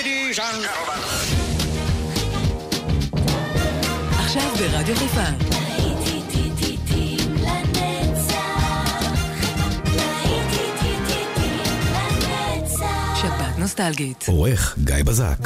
Ladies and gentlemen. עכשיו ברדיו חיפה. נוסטלגית. עורך גיא בזק.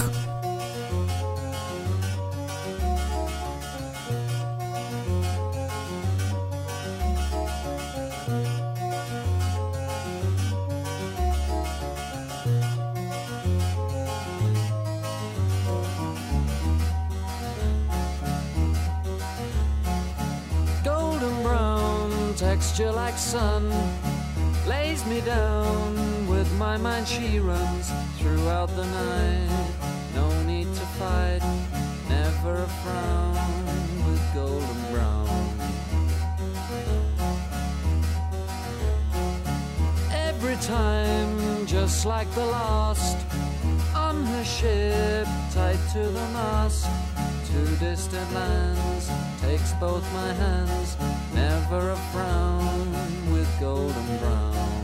Runs throughout the night. No need to fight never a frown with golden brown. Every time just like the last on her ship tied to the mast to distant lands takes both my hands never a frown with golden brown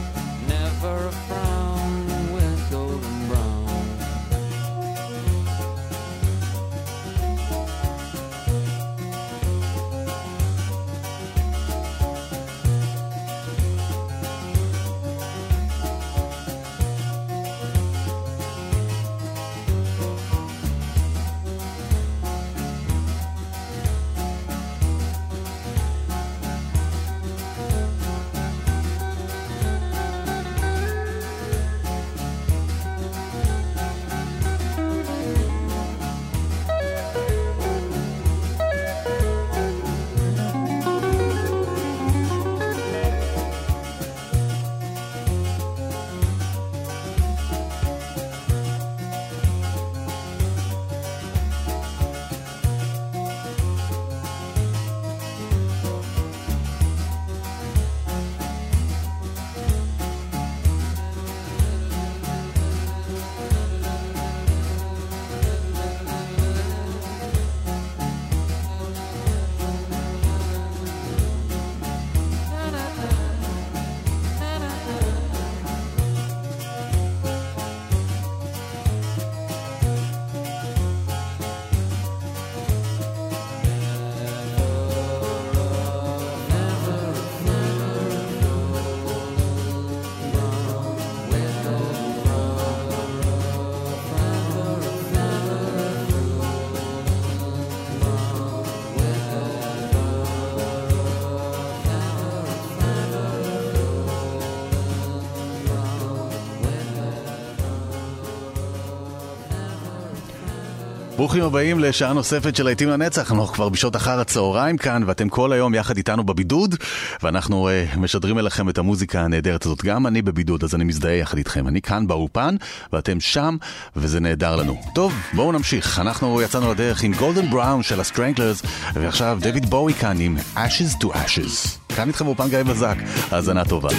ברוכים הבאים לשעה נוספת של להיטים לנצח, אנחנו כבר בשעות אחר הצהריים כאן, ואתם כל היום יחד איתנו בבידוד, ואנחנו uh, משדרים אליכם את המוזיקה הנהדרת הזאת. גם אני בבידוד, אז אני מזדהה יחד איתכם. אני כאן באולפן, ואתם שם, וזה נהדר לנו. טוב, בואו נמשיך. אנחנו יצאנו לדרך עם גולדן בראון של הסטרנגלרס, ועכשיו דויד בואי כאן עם Ashes to Ashes. כאן איתכם באולפן גיא בזק, האזנה טובה.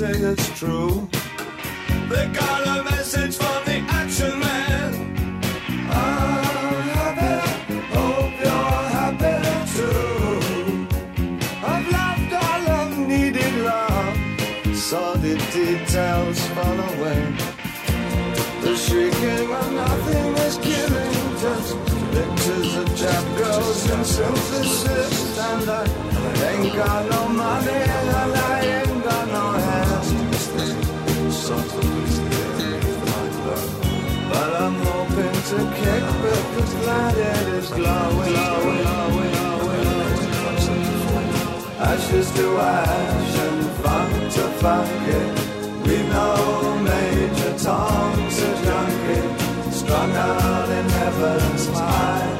Say it's true. They got a message from the action man. I'm happy, hope you're happy too. I've loved all I've needed love, saw the details fall away. The shrieking when nothing is killing, just pictures of chap girls and synthesis. And I ain't got no money it is glowing, glowing, glowing, glowing. Ashes to ash and funk to funk it. We know Major Tom's a junkie. strung out in heaven's high,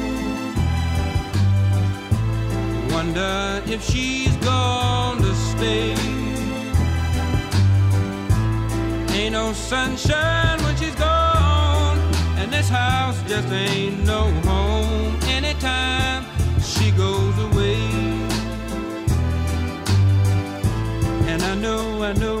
wonder if she's gonna stay. Ain't no sunshine when she's gone, and this house just ain't no home anytime she goes away. And I know, I know.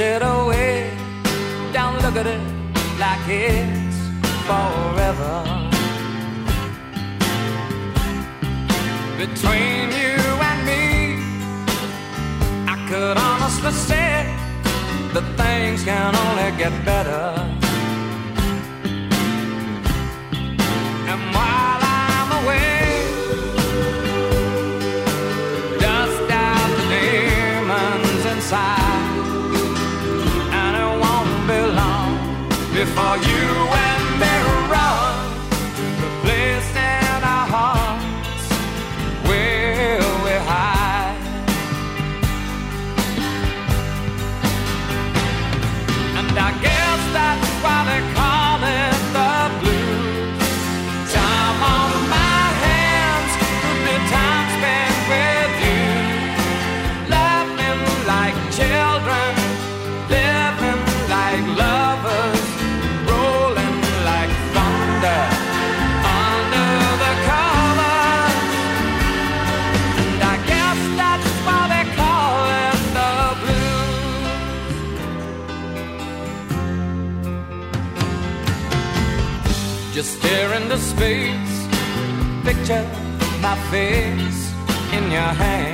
it away. Don't look at it like it's forever. Between you and me, I could honestly say that things can only get better. face. Picture my face in your hand.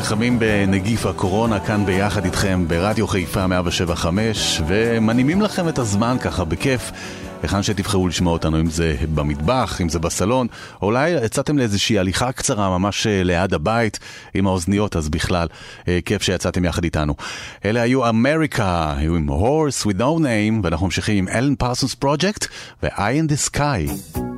נלחמים בנגיף הקורונה כאן ביחד איתכם ברדיו חיפה 175 ומנעימים לכם את הזמן ככה בכיף היכן שתבחרו לשמוע אותנו, אם זה במטבח, אם זה בסלון, או אולי יצאתם לאיזושהי הליכה קצרה ממש אה, ליד הבית עם האוזניות, אז בכלל, אה, כיף שיצאתם יחד איתנו. אלה היו אמריקה, היו עם הורס with No Name, ואנחנו ממשיכים עם אלן פרסונס פרויקט ו-I in the Sky.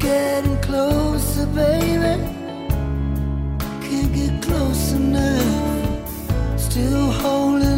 Getting closer, baby. Can't get close enough. Still holding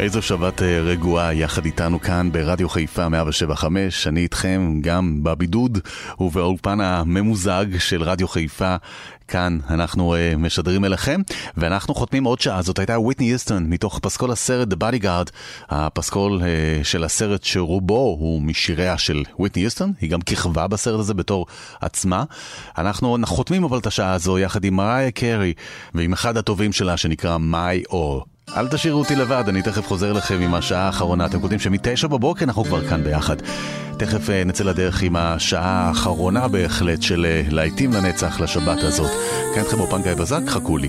איזו שבת אה, רגועה יחד איתנו כאן ברדיו חיפה 175. אני איתכם גם בבידוד ובאולפן הממוזג של רדיו חיפה. כאן אנחנו uh, משדרים אליכם, ואנחנו חותמים עוד שעה. זאת הייתה וויטני יוסטון מתוך פסקול הסרט The Bodyguard, הפסקול uh, של הסרט שרובו הוא משיריה של וויטני יוסטון, היא גם כיכבה בסרט הזה בתור עצמה. אנחנו חותמים אבל את השעה הזו יחד עם מריה קרי ועם אחד הטובים שלה שנקרא My All. אל תשאירו אותי לבד, אני תכף חוזר לכם עם השעה האחרונה. אתם כותבים שמתשע בבוקר אנחנו כבר כאן ביחד. תכף אה, נצא לדרך עם השעה האחרונה בהחלט של אה, להיטים לנצח לשבת הזאת. כאן איתכם באופן גיא בזק, חכו לי.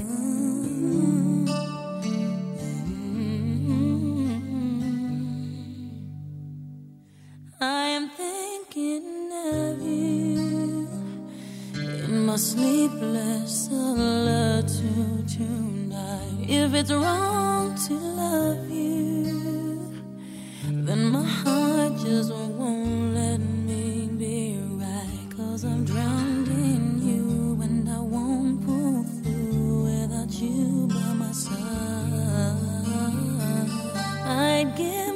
Sleepless If it's wrong to love you, then my heart just won't let me be right. Cause I'm drowned in you and I won't pull through without you by my side. I'd give